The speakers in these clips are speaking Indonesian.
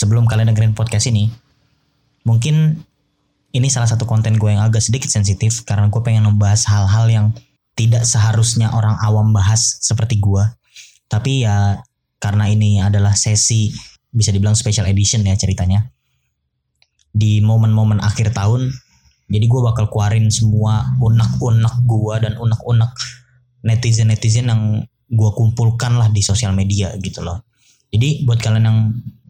sebelum kalian dengerin podcast ini, mungkin ini salah satu konten gue yang agak sedikit sensitif karena gue pengen membahas hal-hal yang tidak seharusnya orang awam bahas seperti gue. Tapi ya karena ini adalah sesi bisa dibilang special edition ya ceritanya. Di momen-momen akhir tahun, jadi gue bakal keluarin semua unek-unek gue dan unek-unek netizen-netizen yang gue kumpulkan lah di sosial media gitu loh. Jadi buat kalian yang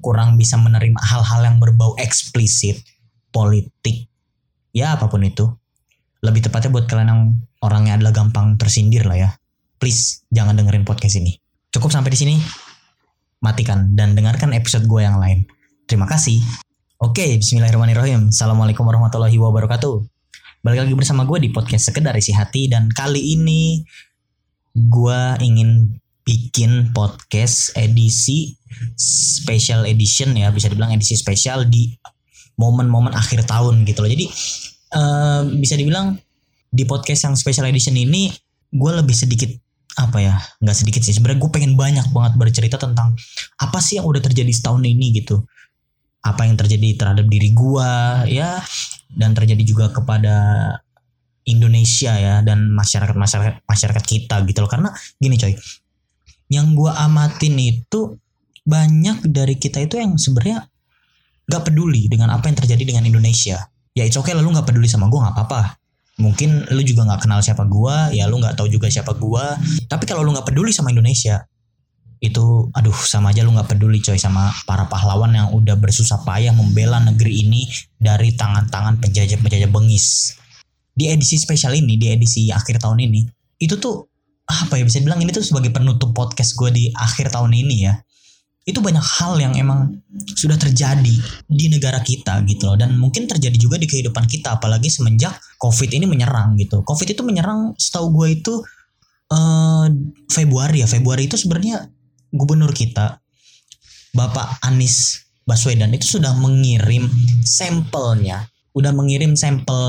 kurang bisa menerima hal-hal yang berbau eksplisit, politik, ya apa pun itu. Lebih tepatnya buat kalian yang orangnya adalah gampang tersindir lah ya. Please jangan dengerin podcast ini. Cukup sampai di sini. Matikan dan dengarkan episode gue yang lain. Terima kasih. Oke, bismillahirrahmanirrahim. Assalamualaikum warahmatullahi wabarakatuh. Balik lagi bersama gue di podcast Sekedar Isi Hati dan kali ini gue ingin bikin podcast edisi special edition ya bisa dibilang edisi spesial di momen-momen akhir tahun gitu loh. Jadi uh, bisa dibilang di podcast yang special edition ini gue lebih sedikit apa ya nggak sedikit sih. Sebenarnya gue pengen banyak banget bercerita tentang apa sih yang udah terjadi setahun ini gitu. Apa yang terjadi terhadap diri gue ya dan terjadi juga kepada Indonesia ya dan masyarakat masyarakat masyarakat kita gitu loh. Karena gini coy yang gue amatin itu banyak dari kita itu yang sebenarnya gak peduli dengan apa yang terjadi dengan Indonesia. Ya it's okay lalu gak peduli sama gue nggak apa-apa. Mungkin lu juga nggak kenal siapa gue ya lu nggak tahu juga siapa gue tapi kalau lu nggak peduli sama Indonesia itu aduh sama aja lu nggak peduli coy sama para pahlawan yang udah bersusah payah membela negeri ini dari tangan-tangan penjajah-penjajah bengis. Di edisi spesial ini di edisi akhir tahun ini itu tuh apa ya bisa bilang ini tuh sebagai penutup podcast gue di akhir tahun ini ya itu banyak hal yang emang sudah terjadi di negara kita gitu loh. Dan mungkin terjadi juga di kehidupan kita apalagi semenjak covid ini menyerang gitu. Covid itu menyerang setahu gue itu uh, Februari ya. Februari itu sebenarnya gubernur kita Bapak Anies Baswedan itu sudah mengirim sampelnya. Udah mengirim sampel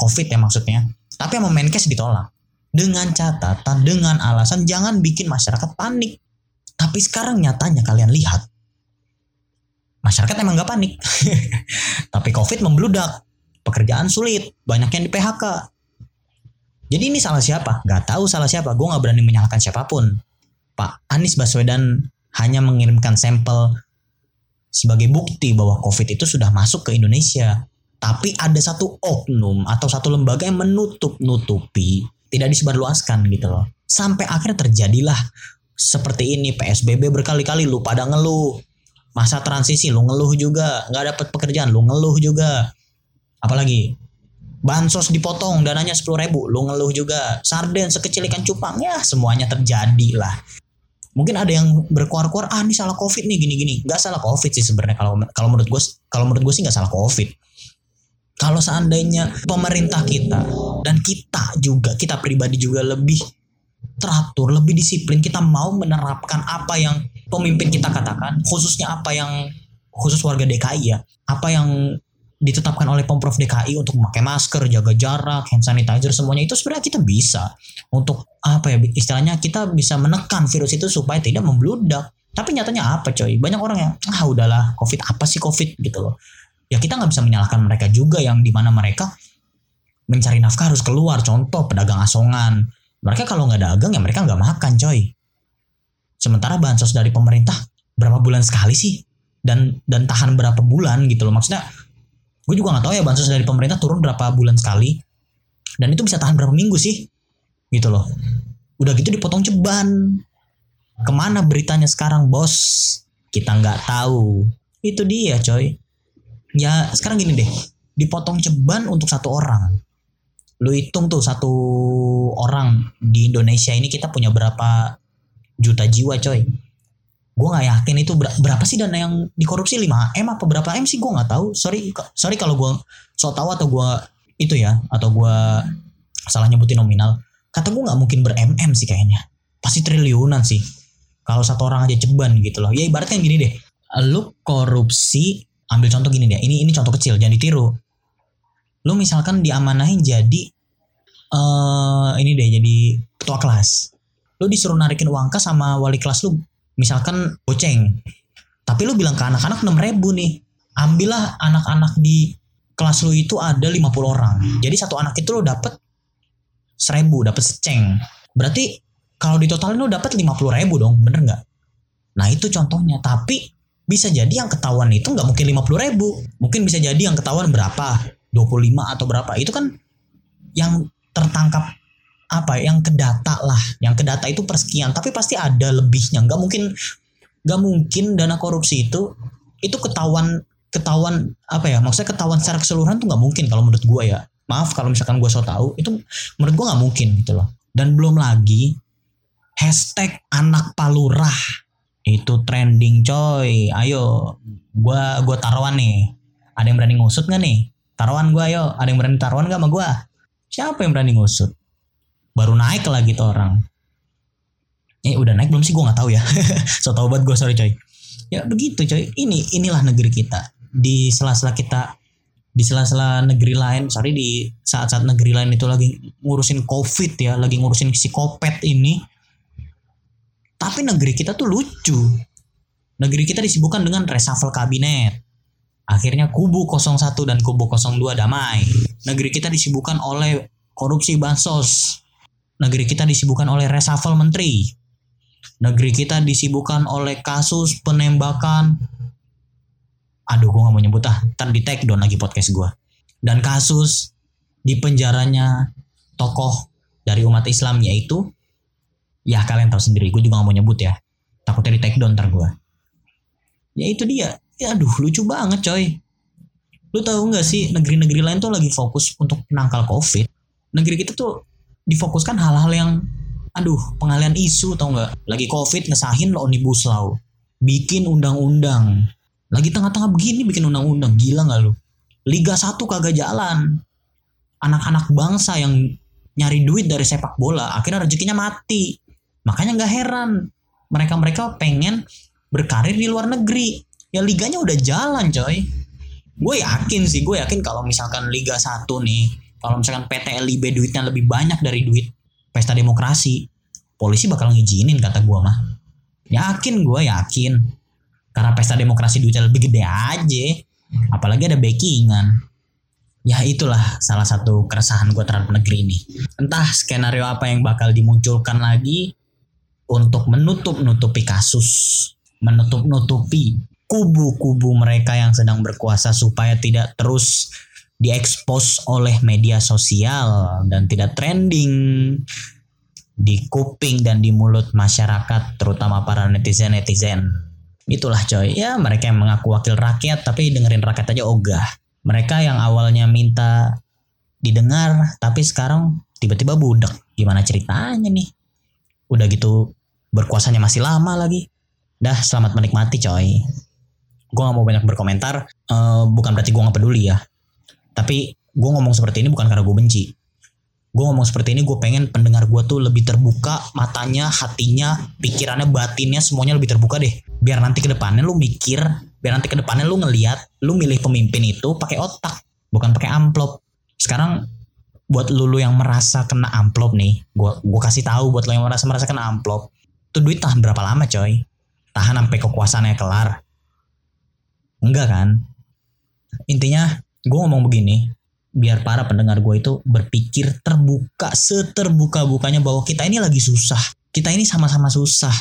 covid ya maksudnya. Tapi sama Menkes ditolak. Dengan catatan dengan alasan jangan bikin masyarakat panik tapi sekarang nyatanya kalian lihat masyarakat emang gak panik. Tapi covid membludak pekerjaan sulit banyak yang di PHK jadi ini salah siapa? Gak tahu salah siapa. Gue gak berani menyalahkan siapa pun. Pak Anies Baswedan hanya mengirimkan sampel sebagai bukti bahwa COVID itu sudah masuk ke Indonesia. Tapi ada satu oknum atau satu lembaga yang menutup-nutupi, tidak disebarluaskan gitu loh. Sampai akhirnya terjadilah seperti ini PSBB berkali-kali lu pada ngeluh. Masa transisi lu ngeluh juga, nggak dapat pekerjaan lu ngeluh juga. Apalagi bansos dipotong dananya sepuluh ribu lu ngeluh juga. Sarden sekecil ikan cupang ya semuanya terjadi lah. Mungkin ada yang berkuar-kuar ah ini salah covid nih gini-gini. Nggak salah covid sih sebenarnya kalau kalau menurut gue kalau menurut gue sih nggak salah covid. Kalau seandainya pemerintah kita dan kita juga kita pribadi juga lebih teratur lebih disiplin kita mau menerapkan apa yang pemimpin kita katakan khususnya apa yang khusus warga DKI ya apa yang ditetapkan oleh Pemprov DKI untuk memakai masker, jaga jarak, hand sanitizer semuanya itu sebenarnya kita bisa untuk apa ya istilahnya kita bisa menekan virus itu supaya tidak membludak. Tapi nyatanya apa coy? Banyak orang yang ah udahlah covid apa sih covid gitu loh. Ya kita nggak bisa menyalahkan mereka juga yang di mana mereka mencari nafkah harus keluar. Contoh pedagang asongan. Mereka kalau nggak dagang ya mereka nggak makan coy. Sementara bansos dari pemerintah berapa bulan sekali sih? Dan dan tahan berapa bulan gitu loh. Maksudnya gue juga nggak tahu ya bansos dari pemerintah turun berapa bulan sekali. Dan itu bisa tahan berapa minggu sih? Gitu loh. Udah gitu dipotong ceban. Ke mana beritanya sekarang bos? Kita nggak tahu. Itu dia coy. Ya sekarang gini deh. Dipotong ceban untuk satu orang lu hitung tuh satu orang di Indonesia ini kita punya berapa juta jiwa coy. Gue nggak yakin itu berapa sih dana yang dikorupsi? 5 m apa berapa m sih? Gue nggak tahu. Sorry sorry kalau gue so tahu atau gue itu ya atau gue salah nyebutin nominal. Kata gue nggak mungkin ber mm sih kayaknya. Pasti triliunan sih. Kalau satu orang aja ceban gitu loh. Ya ibaratnya gini deh. Lu korupsi ambil contoh gini deh. Ini ini contoh kecil jangan ditiru. Lu misalkan diamanahin jadi uh, ini deh jadi ketua kelas lu disuruh narikin uang kas sama wali kelas lu misalkan goceng Tapi lu bilang ke anak-anak 6 ribu nih. Ambillah anak-anak di kelas lu itu ada 50 orang. Jadi satu anak itu lu dapet seribu, dapet seceng. Berarti kalau di totalin lu dapet 50 ribu dong, bener nggak? Nah itu contohnya. Tapi bisa jadi yang ketahuan itu nggak mungkin 50 ribu. Mungkin bisa jadi yang ketahuan berapa? 25 atau berapa. Itu kan yang tertangkap apa yang kedata lah yang kedata itu persekian tapi pasti ada lebihnya. Nggak mungkin nggak mungkin dana korupsi itu itu ketahuan ketahuan apa ya maksudnya ketahuan secara keseluruhan tuh nggak mungkin kalau menurut gue ya. Maaf kalau misalkan gue so tahu itu menurut gue nggak mungkin gitu loh. Dan belum lagi hashtag anak palurah itu trending coy. Ayo gue gue taruhan nih. Ada yang berani ngusut nggak nih? Taruhan gue ayo. Ada yang berani taruhan gak sama gue siapa yang berani ngusut? Baru naik lagi tuh orang. Eh udah naik belum sih? Gue nggak tahu ya. So tau banget gue sorry coy. Ya begitu coy. Ini inilah negeri kita. Di sela-sela kita di sela-sela negeri lain sorry di saat-saat negeri lain itu lagi ngurusin covid ya lagi ngurusin psikopat ini. Tapi negeri kita tuh lucu. Negeri kita disibukkan dengan reshuffle kabinet akhirnya kubu 01 dan kubu 02 damai negeri kita disibukkan oleh korupsi bansos Negeri kita disibukkan oleh reshuffle menteri. Negeri kita disibukkan oleh kasus penembakan. Aduh, gue gak mau nyebut ah. Ntar di take down lagi podcast gue. Dan kasus di penjaranya tokoh dari umat Islam yaitu ya kalian tahu sendiri gue juga gak mau nyebut ya takutnya di take down ntar gue ya itu dia ya aduh lucu banget coy. Lu tahu nggak sih negeri-negeri lain tuh lagi fokus untuk menangkal covid? Negeri kita tuh difokuskan hal-hal yang aduh pengalian isu tau nggak? Lagi covid ngesahin lo omnibus law bikin undang-undang. Lagi tengah-tengah begini bikin undang-undang gila nggak lu? Liga 1 kagak jalan. Anak-anak bangsa yang nyari duit dari sepak bola akhirnya rezekinya mati. Makanya nggak heran mereka-mereka pengen berkarir di luar negeri ya liganya udah jalan coy. Gue yakin sih gue yakin kalau misalkan Liga 1 nih kalau misalkan PT LIB duitnya lebih banyak dari duit pesta demokrasi polisi bakal ngizinin kata gue mah. Yakin gue yakin. Karena pesta demokrasi duitnya lebih gede aja. Apalagi ada backingan. Ya itulah salah satu keresahan gue terhadap negeri ini. Entah skenario apa yang bakal dimunculkan lagi untuk menutup-nutupi kasus menutup-nutupi kubu-kubu mereka yang sedang berkuasa supaya tidak terus diekspos oleh media sosial dan tidak trending di kuping dan di mulut masyarakat terutama para netizen-netizen. Itulah coy. Ya mereka yang mengaku wakil rakyat tapi dengerin rakyat aja ogah. Mereka yang awalnya minta didengar tapi sekarang tiba-tiba budak. Gimana ceritanya nih? Udah gitu berkuasanya masih lama lagi. Dah selamat menikmati coy. Gue gak mau banyak berkomentar. Uh, bukan berarti gue gak peduli ya. Tapi gue ngomong seperti ini bukan karena gue benci. Gue ngomong seperti ini gue pengen pendengar gue tuh lebih terbuka matanya hatinya pikirannya batinnya semuanya lebih terbuka deh. Biar nanti ke depannya lu mikir biar nanti ke depannya lu ngeliat lu milih pemimpin itu pakai otak bukan pakai amplop. Sekarang buat lu, lu yang merasa kena amplop nih gue gue kasih tahu buat lu yang merasa merasa kena amplop tuh duit tahan berapa lama coy? Tahan sampai kekuasaannya kelar enggak kan? Intinya gue ngomong begini biar para pendengar gue itu berpikir terbuka seterbuka-bukanya bahwa kita ini lagi susah. Kita ini sama-sama susah.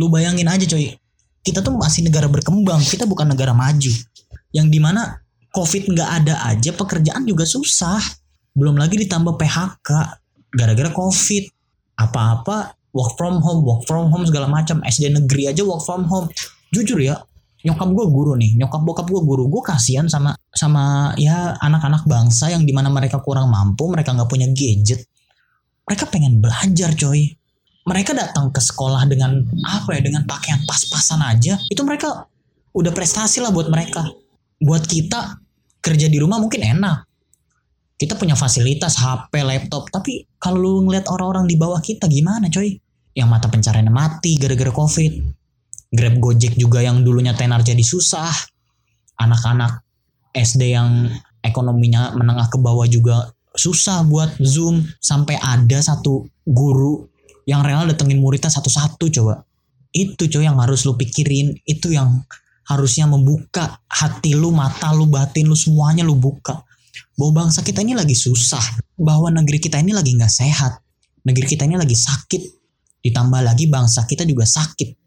Lu bayangin aja coy. Kita tuh masih negara berkembang kita bukan negara maju. Yang di mana covid nggak ada aja pekerjaan juga susah. Belum lagi ditambah PHK gara-gara covid. Apa-apa work from home work from home segala macam. SD negeri aja work from home. Jujur ya nyokap gue guru nih nyokap bokap gue guru. Gue kasihan sama sama ya anak-anak bangsa yang di mana mereka kurang mampu mereka nggak punya gadget. Mereka pengen belajar coy. Mereka datang ke sekolah dengan apa ya dengan pakaian pas-pasan aja. Itu mereka udah prestasi lah buat mereka. Buat kita kerja di rumah mungkin enak. Kita punya fasilitas HP laptop. Tapi kalau lu ngeliat orang-orang di bawah kita gimana coy? Yang mata pencariannya mati gara-gara covid Grab Gojek juga yang dulunya tenar jadi susah. Anak-anak SD yang ekonominya menengah ke bawah juga susah buat Zoom sampai ada satu guru yang rela datengin muridnya satu-satu coba. Itu coba yang harus lu pikirin, itu yang harusnya membuka hati lu, mata lu, batin lu semuanya lu buka. Bahwa bangsa kita ini lagi susah, bahwa negeri kita ini lagi nggak sehat, negeri kita ini lagi sakit. Ditambah lagi bangsa kita juga sakit.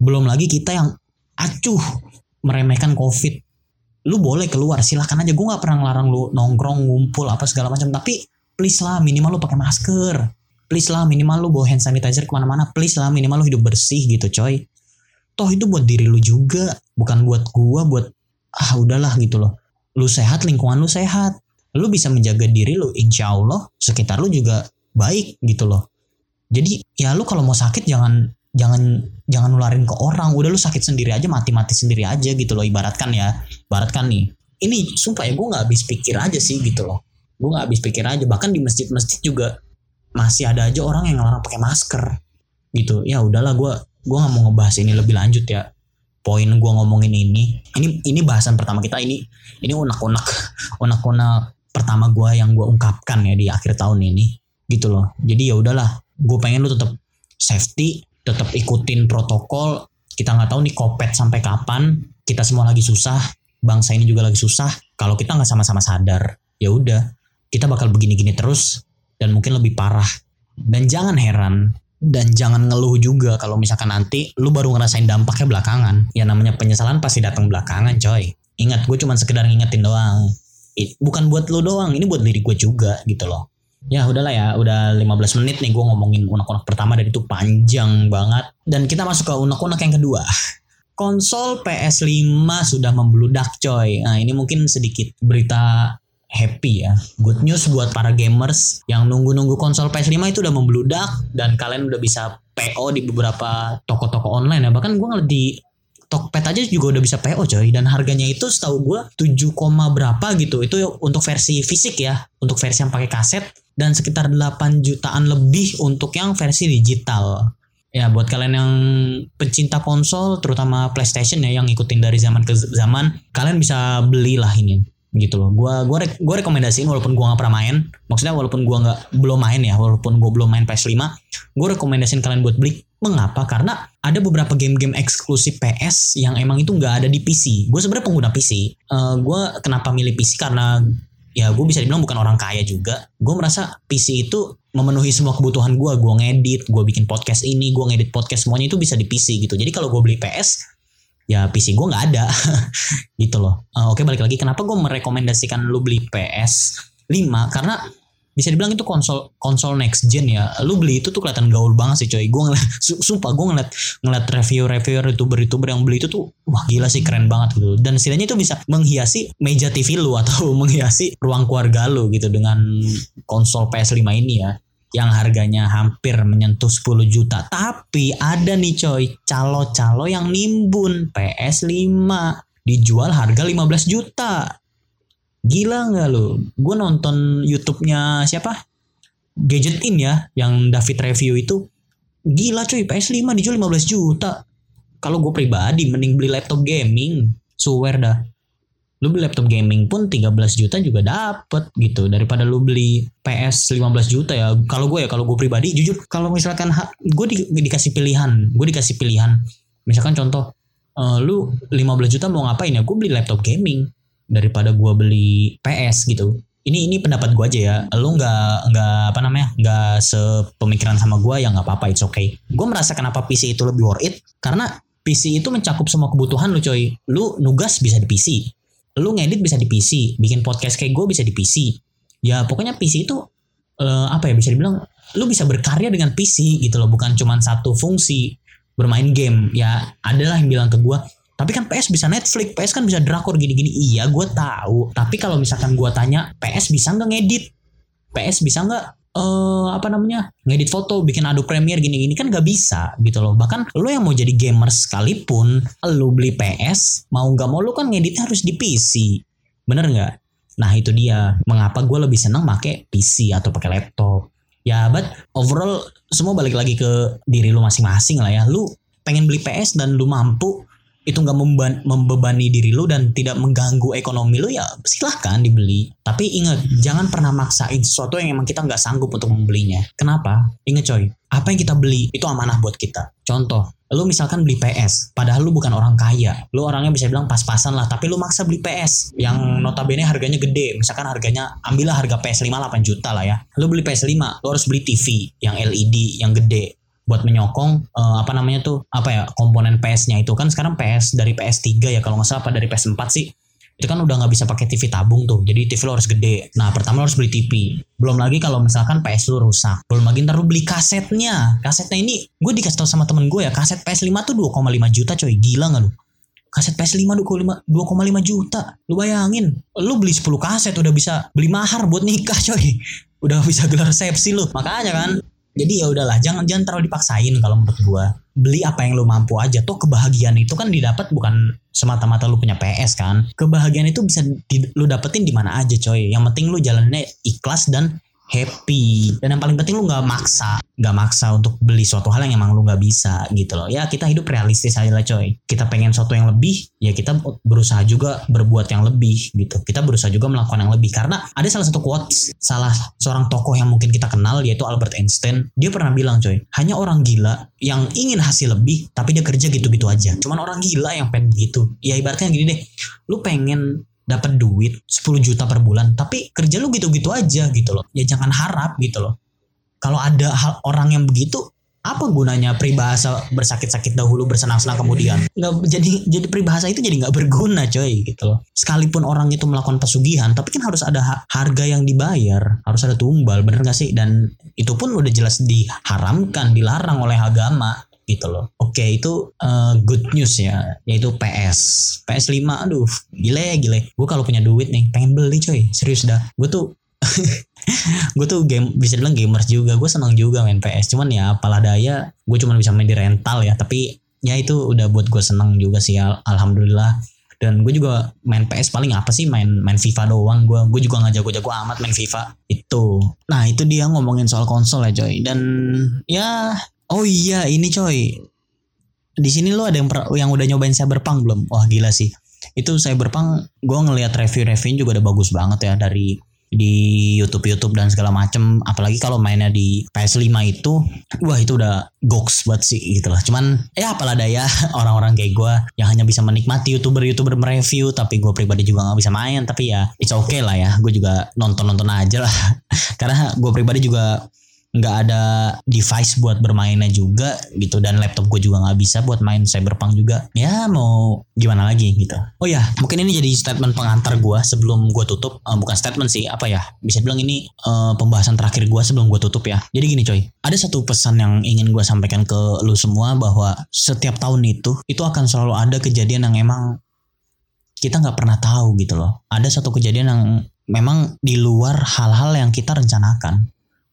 Belum lagi kita yang acuh meremehkan covid. Lu boleh keluar, silahkan aja. Gue nggak pernah ngelarang lu nongkrong, ngumpul apa segala macam. Tapi please lah minimal lu pakai masker. Please lah minimal lu bawa hand sanitizer ke mana-mana. Please lah minimal lu hidup bersih gitu coy toh itu buat diri lu juga bukan buat gua buat ah udahlah gitu loh lu sehat lingkungan lu sehat lu bisa menjaga diri lu insya Allah sekitar lu juga baik gitu loh jadi ya lu kalau mau sakit jangan jangan jangan nularin ke orang. Udah lu sakit sendiri aja mati mati sendiri aja gitu loh ibaratkan ya. Ibaratkan nih. Ini sumpah ya gue nggak habis pikir aja sih gitu loh. Gue nggak habis pikir aja. Bahkan di masjid-masjid juga masih ada aja orang yang ngelarang pakai masker gitu. Ya udahlah gue gue nggak mau ngebahas ini lebih lanjut ya. Poin gue ngomongin ini ini ini bahasan pertama kita. Ini ini unak-unak unak-unak pertama gue yang gue ungkapkan ya di akhir tahun ini gitu loh. Jadi ya udahlah gue pengen lu tetap safety tetap ikutin protokol kita nggak tahu nih kopet sampai kapan kita semua lagi susah bangsa ini juga lagi susah kalau kita nggak sama-sama sadar ya udah kita bakal begini-gini terus dan mungkin lebih parah dan jangan heran dan jangan ngeluh juga kalau misalkan nanti lu baru ngerasain dampaknya belakangan. Ya namanya penyesalan pasti datang belakangan, coy. Ingat gue cuma sekedar ngingetin doang. Bukan buat lu doang, ini buat diri gue juga gitu loh. Ya udahlah ya, udah 15 menit nih gue ngomongin unek-unek pertama dan itu panjang banget. Dan kita masuk ke unek-unek yang kedua. Konsol PS5 sudah membludak coy. Nah ini mungkin sedikit berita happy ya. Good news buat para gamers yang nunggu-nunggu konsol PS5 itu udah membludak dan kalian udah bisa PO di beberapa toko-toko online ya. Bahkan gue ngeliat di Tokped aja juga udah bisa PO coy dan harganya itu setahu gue 7, berapa gitu. Itu untuk versi fisik ya, untuk versi yang pakai kaset dan sekitar 8 jutaan lebih untuk yang versi digital. Ya buat kalian yang pencinta konsol terutama PlayStation ya yang ikutin dari zaman ke zaman, kalian bisa belilah ini gitu loh. Gua gua re gua rekomendasiin walaupun gua nggak pernah main, maksudnya walaupun gua nggak belum main ya, walaupun gua belum main PS5, gua rekomendasiin kalian buat beli. Mengapa? Karena ada beberapa game-game eksklusif PS yang emang itu nggak ada di PC. Gue sebenarnya pengguna PC. Uh, eh, gue kenapa milih PC karena ya gue bisa dibilang bukan orang kaya juga. Gue merasa PC itu memenuhi semua kebutuhan gue. Gue ngedit, gue bikin podcast ini, gue ngedit podcast semuanya itu bisa di PC gitu. Jadi kalau gue beli PS, ya PC gue nggak ada gitu loh uh, oke balik lagi kenapa gue merekomendasikan lu beli PS 5 karena bisa dibilang itu konsol konsol next gen ya lu beli itu tuh kelihatan gaul banget sih coy gue ngeliat sumpah gue ngeliat ngeliat review review youtuber youtuber yang beli itu tuh wah gila sih keren banget gitu dan setidaknya itu bisa menghiasi meja TV lu atau menghiasi ruang keluarga lu gitu dengan konsol PS5 ini ya yang harganya hampir menyentuh 10 juta. Tapi ada nih coy, calo-calo yang nimbun PS5 dijual harga 15 juta. Gila nggak lu? Gue nonton YouTube-nya siapa? Gadget In ya, yang David review itu. Gila coy, PS5 dijual 15 juta. Kalau gue pribadi mending beli laptop gaming. Swear dah lu beli laptop gaming pun 13 juta juga dapet gitu daripada lu beli PS 15 juta ya kalau gue ya kalau gue pribadi jujur kalau misalkan gue di, dikasih pilihan gue dikasih pilihan misalkan contoh uh, lu 15 juta mau ngapain ya gue beli laptop gaming daripada gue beli PS gitu. Ini ini pendapat gue aja ya. Lu nggak nggak apa namanya nggak sepemikiran sama gue ya nggak apa-apa it's okay. Gue merasa kenapa PC itu lebih worth it karena PC itu mencakup semua kebutuhan lu coy. Lu nugas bisa di PC lu ngedit bisa di PC, bikin podcast kayak gue bisa di PC. Ya pokoknya PC itu uh, apa ya bisa dibilang lu bisa berkarya dengan PC gitu loh, bukan cuma satu fungsi bermain game. Ya adalah yang bilang ke gue, tapi kan PS bisa Netflix, PS kan bisa drakor gini-gini. Iya, gue tahu. Tapi kalau misalkan gue tanya, PS bisa nggak ngedit? PS bisa nggak uh, apa namanya ngedit foto bikin Adobe Premiere gini-gini? Kan gak bisa gitu loh. Bahkan lo yang mau jadi gamer sekalipun lo beli PS mau gak mau lo kan ngeditnya harus di PC bener nggak? Nah itu dia. Mengapa gue lebih senang pakai PC atau pakai laptop? Ya but overall semua balik lagi ke diri lo masing-masing lah ya. Lu pengen beli PS dan lu mampu itu nggak memban- membebani diri lu dan tidak mengganggu ekonomi lu ya silahkan dibeli. Tapi ingat jangan pernah maksain sesuatu yang emang kita nggak sanggup untuk membelinya. Kenapa? Ingat coy apa yang kita beli itu amanah buat kita. Contoh lu misalkan beli PS padahal lu bukan orang kaya. Lu orangnya bisa bilang pas-pasan lah tapi lu maksa beli PS yang notabene harganya gede. Misalkan harganya ambillah harga PS5 8 juta lah ya. Lu beli PS5 lu harus beli TV yang LED yang gede buat menyokong uh, apa namanya tuh apa ya komponen PS-nya itu. Kan sekarang PS dari PS3 ya kalau nggak salah apa dari PS4 sih. Itu kan udah nggak bisa pakai TV tabung tuh jadi TV lo harus gede. Nah pertama lo harus beli TV belum lagi kalau misalkan PS lo rusak. Belum lagi ntar lo beli kasetnya. Kasetnya ini gue dikasih tau sama temen gue ya kaset PS5 tuh 2,5 juta coy. Gila nggak lo kaset PS5 2,5 2,5 juta. Lu bayangin lu beli 10 kaset udah bisa beli mahar buat nikah coy. Udah bisa gelar resepsi lu. Makanya kan jadi ya udahlah jangan jangan terlalu dipaksain kalau menurut gua. Beli apa yang lu mampu aja. Tuh kebahagiaan itu kan didapat bukan semata-mata lu punya PS kan. Kebahagiaan itu bisa di, lu dapetin di mana aja coy. Yang penting lu jalannya ikhlas dan happy. Dan yang paling penting lu nggak maksa nggak maksa untuk beli suatu hal yang emang lu nggak bisa gitu loh. Ya kita hidup realistis aja lah coy. Kita pengen sesuatu yang lebih ya kita berusaha juga berbuat yang lebih gitu. Kita berusaha juga melakukan yang lebih. Karena ada salah satu quotes salah seorang tokoh yang mungkin kita kenal yaitu Albert Einstein. Dia pernah bilang coy hanya orang gila yang ingin hasil lebih tapi dia kerja gitu-gitu aja. Cuman orang gila yang pengen gitu. Ya ibaratnya gini deh. Lu pengen dapat duit 10 juta per bulan tapi kerja lu gitu-gitu aja gitu loh. Ya jangan harap gitu loh. Kalau ada hal orang yang begitu apa gunanya peribahasa bersakit-sakit dahulu bersenang-senang kemudian? Nggak jadi jadi peribahasa itu jadi nggak berguna coy gitu loh. Sekalipun orang itu melakukan pesugihan tapi kan harus ada harga yang dibayar harus ada tumbal bener gak sih? Dan itu pun udah jelas diharamkan dilarang oleh agama gitu loh. Oke itu uh, good news ya, yaitu PS. PS 5 aduh gile gile. Gue kalau punya duit nih pengen beli coy, serius dah. Gue tuh gue tuh game bisa bilang gamers juga. Gue senang juga main PS cuman ya apalah daya gue cuma bisa main di rental ya. Tapi ya itu udah buat gue senang juga sih al alhamdulillah. Dan gue juga main PS paling apa sih? Main main FIFA doang gue gue juga nggak jago-jago amat main FIFA. Itu. Nah itu dia ngomongin soal konsol ya coy. Dan ya Oh iya, ini coy. Di sini lo ada yang yang udah nyobain Cyberpunk belum? Wah gila sih. Itu Cyberpunk gue ngelihat review-review juga udah bagus banget ya dari di YouTube YouTube dan segala macem apalagi kalau mainnya di PS5 itu wah itu udah goks banget sih gitu lah cuman ya apalah daya orang-orang kayak gue yang hanya bisa menikmati youtuber-youtuber mereview tapi gue pribadi juga nggak bisa main tapi ya it's okay lah ya gue juga nonton-nonton aja lah karena gue pribadi juga nggak ada device buat bermainnya juga gitu dan laptop gue juga nggak bisa buat main cyberpunk juga. Ya mau gimana lagi gitu. Oh ya mungkin ini jadi statement pengantar gue sebelum gue tutup. Uh, bukan statement sih apa ya? Bisa bilang ini uh, pembahasan terakhir gue sebelum gue tutup ya. Jadi gini coy. Ada satu pesan yang ingin gue sampaikan ke lu semua bahwa setiap tahun itu itu akan selalu ada kejadian yang emang kita nggak pernah tahu gitu loh. Ada satu kejadian yang memang di luar hal-hal yang kita rencanakan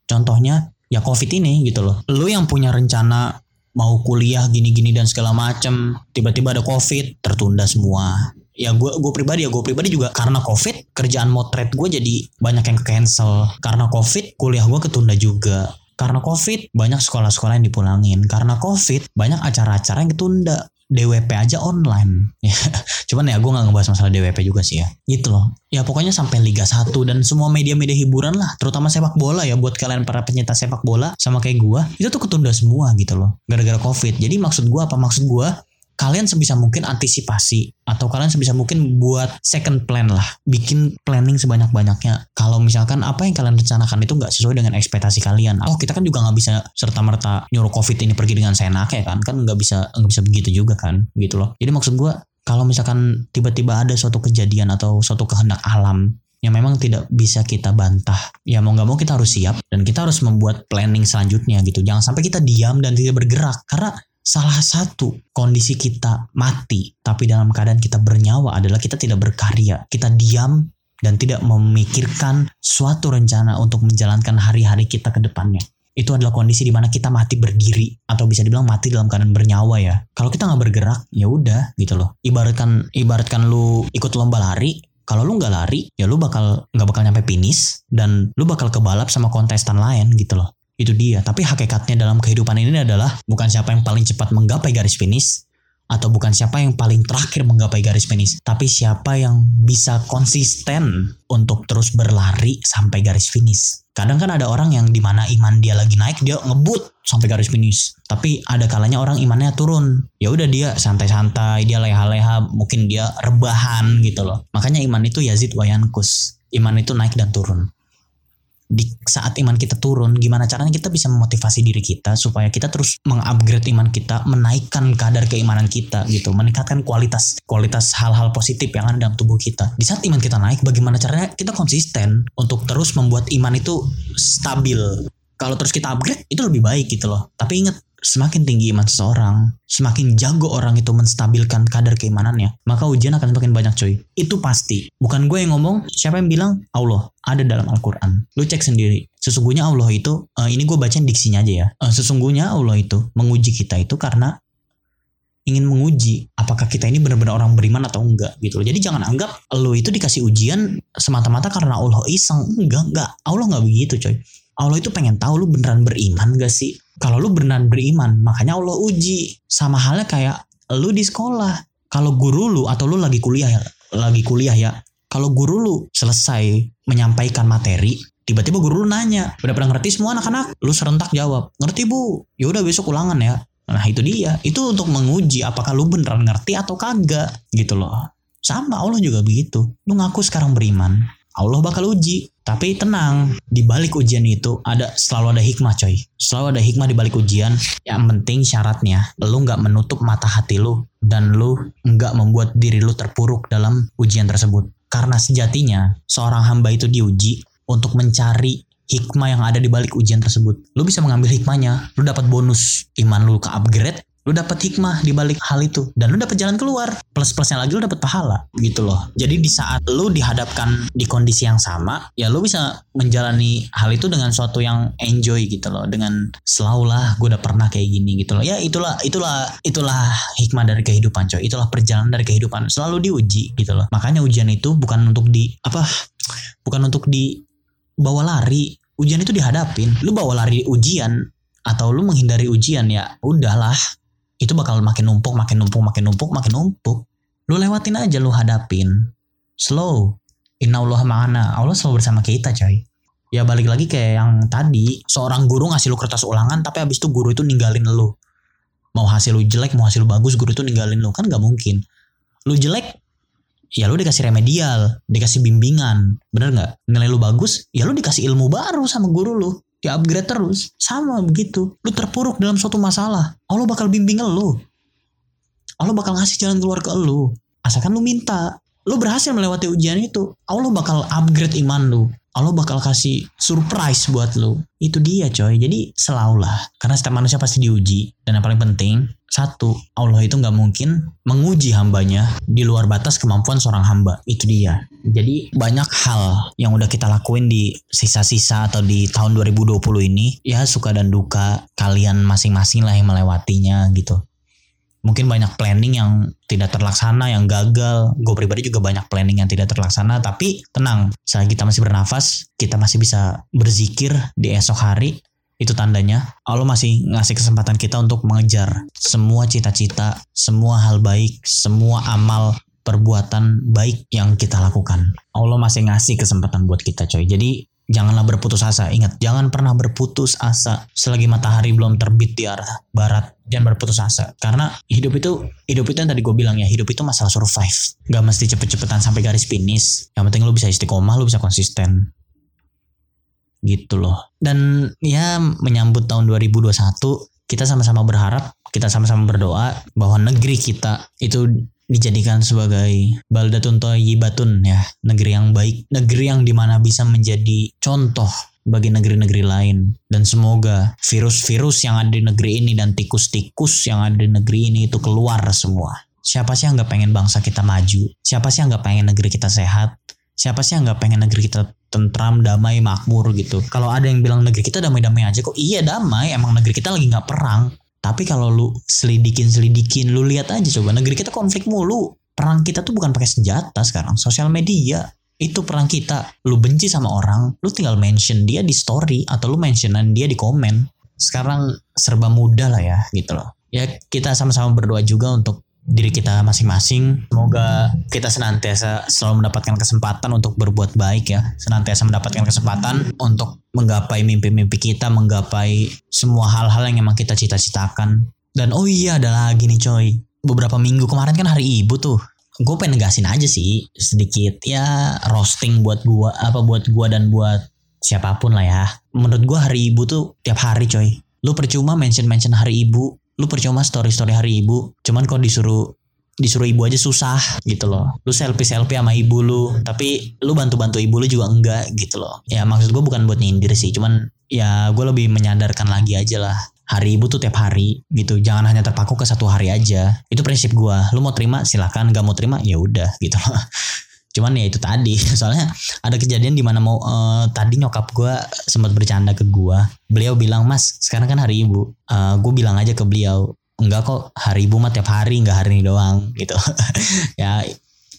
Contohnya ya COVID ini gitu loh. Lu yang punya rencana mau kuliah gini-gini dan segala macem tiba-tiba ada COVID tertunda semua. Ya gue gue pribadi ya gue pribadi juga karena covid kerjaan motret gue jadi banyak yang cancel karena covid kuliah gue ketunda juga. Karena covid banyak sekolah-sekolah yang dipulangin. Karena covid banyak acara-acara yang ketunda DWP aja online. Ya. Cuman ya gue nggak ngebahas masalah DWP juga sih ya. Gitu loh. Ya pokoknya sampai Liga 1 dan semua media-media hiburan lah terutama sepak bola ya buat kalian para pencinta sepak bola sama kayak gue itu tuh ketunda semua gitu loh gara-gara covid. Jadi maksud gue apa? Maksud gue kalian sebisa mungkin antisipasi atau kalian sebisa mungkin buat second plan lah bikin planning sebanyak-banyaknya kalau misalkan apa yang kalian rencanakan itu nggak sesuai dengan ekspektasi kalian oh kita kan juga nggak bisa serta merta nyuruh covid ini pergi dengan senak ya kan kan nggak bisa nggak bisa begitu juga kan gitu loh jadi maksud gue kalau misalkan tiba-tiba ada suatu kejadian atau suatu kehendak alam yang memang tidak bisa kita bantah. Ya mau nggak mau kita harus siap dan kita harus membuat planning selanjutnya gitu. Jangan sampai kita diam dan tidak bergerak karena salah satu kondisi kita mati tapi dalam keadaan kita bernyawa adalah kita tidak berkarya. Kita diam dan tidak memikirkan suatu rencana untuk menjalankan hari-hari kita ke depannya. Itu adalah kondisi di mana kita mati berdiri atau bisa dibilang mati dalam keadaan bernyawa ya. Kalau kita nggak bergerak ya udah gitu loh. Ibaratkan ibaratkan lu ikut lomba lari kalau lu nggak lari ya lu bakal nggak bakal nyampe finish dan lu bakal kebalap sama kontestan lain gitu loh itu dia. Tapi hakikatnya dalam kehidupan ini adalah bukan siapa yang paling cepat menggapai garis finish, atau bukan siapa yang paling terakhir menggapai garis finish, tapi siapa yang bisa konsisten untuk terus berlari sampai garis finish. Kadang kan ada orang yang di mana iman dia lagi naik dia ngebut sampai garis finish. Tapi ada kalanya orang imannya turun. Ya udah dia santai-santai, dia leha-leha, mungkin dia rebahan gitu loh. Makanya iman itu Yazid Wayankus. Iman itu naik dan turun di saat iman kita turun, gimana caranya kita bisa memotivasi diri kita supaya kita terus mengupgrade iman kita, menaikkan kadar keimanan kita gitu, meningkatkan kualitas kualitas hal-hal positif yang ada dalam tubuh kita. Di saat iman kita naik, bagaimana caranya kita konsisten untuk terus membuat iman itu stabil. Kalau terus kita upgrade itu lebih baik gitu loh. Tapi ingat semakin tinggi iman seseorang, semakin jago orang itu menstabilkan kadar keimanannya, maka ujian akan semakin banyak coy. Itu pasti. Bukan gue yang ngomong, siapa yang bilang? Allah ada dalam Al-Quran. Lu cek sendiri. Sesungguhnya Allah itu, uh, ini gue bacain diksinya aja ya. Uh, sesungguhnya Allah itu menguji kita itu karena ingin menguji apakah kita ini benar-benar orang beriman atau enggak gitu loh. Jadi jangan anggap lo itu dikasih ujian semata-mata karena Allah iseng. Enggak, enggak. Allah enggak begitu coy. Allah itu pengen tahu lu beneran beriman gak sih? Kalau lu beneran beriman, makanya Allah uji. Sama halnya kayak lu di sekolah. Kalau guru lu atau lu lagi kuliah ya, lagi kuliah ya. Kalau guru lu selesai menyampaikan materi, tiba-tiba guru lu nanya, udah pernah ngerti semua anak-anak? Lu serentak jawab, ngerti bu. Ya udah besok ulangan ya. Nah itu dia, itu untuk menguji apakah lu beneran ngerti atau kagak gitu loh. Sama Allah juga begitu. Lu ngaku sekarang beriman, Allah bakal uji. Tapi tenang, di balik ujian itu ada selalu ada hikmah coy. Selalu ada hikmah di balik ujian. Yang penting syaratnya, lu nggak menutup mata hati lu dan lu nggak membuat diri lu terpuruk dalam ujian tersebut. Karena sejatinya seorang hamba itu diuji untuk mencari hikmah yang ada di balik ujian tersebut. Lu bisa mengambil hikmahnya, lu dapat bonus iman lu ke upgrade, lu dapat hikmah di balik hal itu. Dan lu dapat jalan keluar. Plus plusnya lagi lu dapat pahala gitu loh. Jadi di saat lu dihadapkan di kondisi yang sama ya lu bisa menjalani hal itu dengan suatu yang enjoy gitu loh. Dengan selalu lah gue udah pernah kayak gini gitu loh. Ya itulah itulah itulah hikmah dari kehidupan coy. Itulah perjalanan dari kehidupan. Selalu diuji gitu loh. Makanya ujian itu bukan untuk di apa bukan untuk di bawa lari. Ujian itu dihadapin. Lu bawa lari ujian atau lu menghindari ujian ya udahlah itu bakal makin numpuk, makin numpuk, makin numpuk, makin numpuk. Lu lewatin aja, lu hadapin. Slow. Inna Allah ma'ana. Allah selalu bersama kita coy. Ya balik lagi kayak yang tadi. Seorang guru ngasih lu kertas ulangan tapi habis itu guru itu ninggalin lu. Mau hasil lu jelek, mau hasil lu bagus, guru itu ninggalin lu. Kan gak mungkin. Lu jelek, ya lu dikasih remedial, dikasih bimbingan. Bener gak? Nilai lu bagus, ya lu dikasih ilmu baru sama guru lu di upgrade terus sama begitu lu terpuruk dalam suatu masalah Allah bakal bimbing lu Allah bakal ngasih jalan keluar ke lu asalkan lu minta lu berhasil melewati ujian itu Allah bakal upgrade iman lu Allah bakal kasih surprise buat lu. Itu dia coy. Jadi selalulah. Karena setiap manusia pasti diuji. Dan yang paling penting, satu, Allah itu nggak mungkin menguji hambanya di luar batas kemampuan seorang hamba. Itu dia. Jadi banyak hal yang udah kita lakuin di sisa-sisa atau di tahun 2020 ini. Ya suka dan duka kalian masing-masing lah yang melewatinya gitu mungkin banyak planning yang tidak terlaksana, yang gagal. Gue pribadi juga banyak planning yang tidak terlaksana. Tapi tenang, saat kita masih bernafas, kita masih bisa berzikir di esok hari. Itu tandanya Allah masih ngasih kesempatan kita untuk mengejar semua cita-cita, semua hal baik, semua amal perbuatan baik yang kita lakukan. Allah masih ngasih kesempatan buat kita coy. Jadi janganlah berputus asa. Ingat, jangan pernah berputus asa selagi matahari belum terbit di arah barat. Jangan berputus asa. Karena hidup itu, hidup itu yang tadi gue bilang ya, hidup itu masalah survive. Gak mesti cepet-cepetan sampai garis finish. Yang penting lu bisa istiqomah, lu bisa konsisten. Gitu loh. Dan ya menyambut tahun 2021, kita sama-sama berharap, kita sama-sama berdoa bahwa negeri kita itu dijadikan sebagai baldatun toyibatun ya negeri yang baik negeri yang di mana bisa menjadi contoh bagi negeri-negeri lain. Dan semoga virus-virus yang ada di negeri ini dan tikus-tikus yang ada di negeri ini itu keluar semua. Siapa sih yang nggak pengen bangsa kita maju? Siapa sih yang nggak pengen negeri kita sehat siapa sih yang nggak pengen negeri kita tentram damai makmur gitu kalau ada yang bilang negeri kita damai-damai aja kok iya damai emang negeri kita lagi nggak perang tapi kalau lu selidikin selidikin, lu lihat aja coba negeri kita konflik mulu. Perang kita tuh bukan pakai senjata sekarang, sosial media. Itu perang kita. Lu benci sama orang, lu tinggal mention dia di story atau lu mentionan dia di komen. Sekarang serba mudah lah ya gitu loh. Ya kita sama-sama berdoa juga untuk diri kita masing-masing. Semoga kita senantiasa selalu mendapatkan kesempatan untuk berbuat baik ya. Senantiasa mendapatkan kesempatan untuk menggapai mimpi-mimpi kita, menggapai semua hal-hal yang emang kita cita-citakan. Dan oh iya ada lagi nih coy. Beberapa minggu kemarin kan hari ibu tuh. Gue pengen negasin aja sih sedikit ya roasting buat gua apa buat gua dan buat siapa pun lah ya. Menurut gua hari ibu tuh tiap hari coy. Lu percuma mention-mention hari ibu, lu percuma story-story hari ibu. Cuman kok disuruh disuruh ibu aja susah gitu loh. Lu selfie-selfie sama ibu lu, tapi lu bantu-bantu ibu lu juga enggak gitu loh. Ya maksud gue bukan buat nyindir sih, cuman ya gue lebih menyadarkan lagi aja lah. Hari ibu tuh tiap hari gitu, jangan hanya terpaku ke satu hari aja. Itu prinsip gue. Lu mau terima silakan, gak mau terima ya udah gitu loh. Cuman ya itu tadi, soalnya ada kejadian di mana mau uh, tadi nyokap gue sempat bercanda ke gue. Beliau bilang mas, sekarang kan hari ibu. Uh, gue bilang aja ke beliau, enggak kok hari ibu mah tiap hari, enggak hari ini doang gitu. ya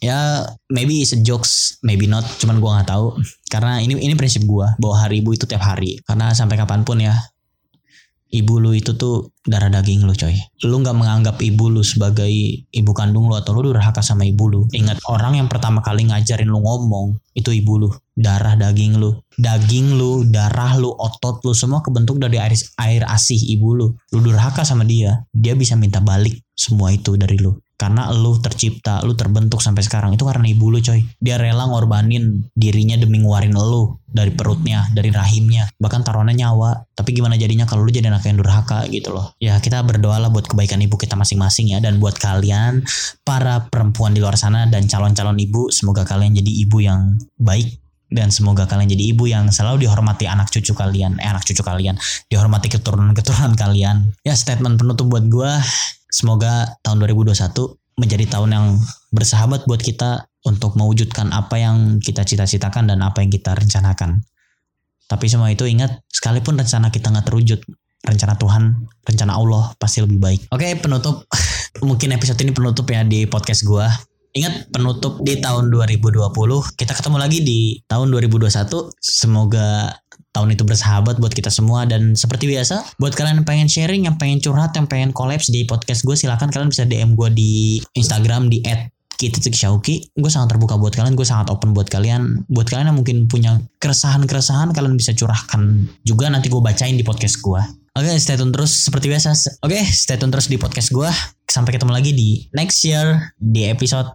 ya maybe it's a jokes, maybe not. Cuman gue nggak tahu karena ini ini prinsip gue bahwa hari ibu itu tiap hari. Karena sampai kapan pun ya ibu lu itu tuh darah daging lu coy. Lu nggak menganggap ibu lu sebagai ibu kandung lu atau lu durhaka sama ibu lu. Ingat orang yang pertama kali ngajarin lu ngomong itu ibu lu. Darah daging lu. Daging lu, darah lu, otot lu semua kebentuk dari air, air asih ibu lu. Lu durhaka sama dia. Dia bisa minta balik semua itu dari lu. Karena lu tercipta, lu terbentuk sampai sekarang itu karena ibu lu coy. Dia rela ngorbanin dirinya demi nguarin lu dari perutnya, dari rahimnya, bahkan taruhannya nyawa. Tapi gimana jadinya kalau lu jadi anak yang durhaka gitu loh. Ya kita berdoalah buat kebaikan ibu kita masing-masing ya dan buat kalian para perempuan di luar sana dan calon-calon ibu, semoga kalian jadi ibu yang baik dan semoga kalian jadi ibu yang selalu dihormati anak cucu kalian, eh anak cucu kalian, dihormati keturunan-keturunan kalian. Ya statement penutup buat gue Semoga tahun 2021 menjadi tahun yang bersahabat buat kita untuk mewujudkan apa yang kita cita-citakan dan apa yang kita rencanakan. Tapi semua itu ingat, sekalipun rencana kita nggak terwujud, rencana Tuhan, rencana Allah pasti lebih baik. Oke, penutup. Mungkin episode ini penutup ya di podcast gua. Ingat penutup di tahun 2020. Kita ketemu lagi di tahun 2021. Semoga tahun itu bersahabat buat kita semua dan seperti biasa buat kalian yang pengen sharing yang pengen curhat yang pengen kolaps di podcast gue silahkan kalian bisa DM gue di Instagram di @kititik_shauki gue sangat terbuka buat kalian gue sangat open buat kalian buat kalian yang mungkin punya keresahan-keresahan kalian bisa curahkan juga nanti gue bacain di podcast gue Oke, okay, stay tune terus seperti biasa. Oke, okay, stay tune terus di podcast gue. Sampai ketemu lagi di next year di episode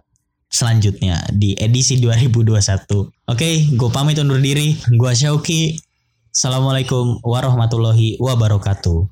selanjutnya di edisi 2021. Oke, okay, gue pamit undur diri. Gue Syauki. Assalamualaikum warahmatullahi wabarakatuh.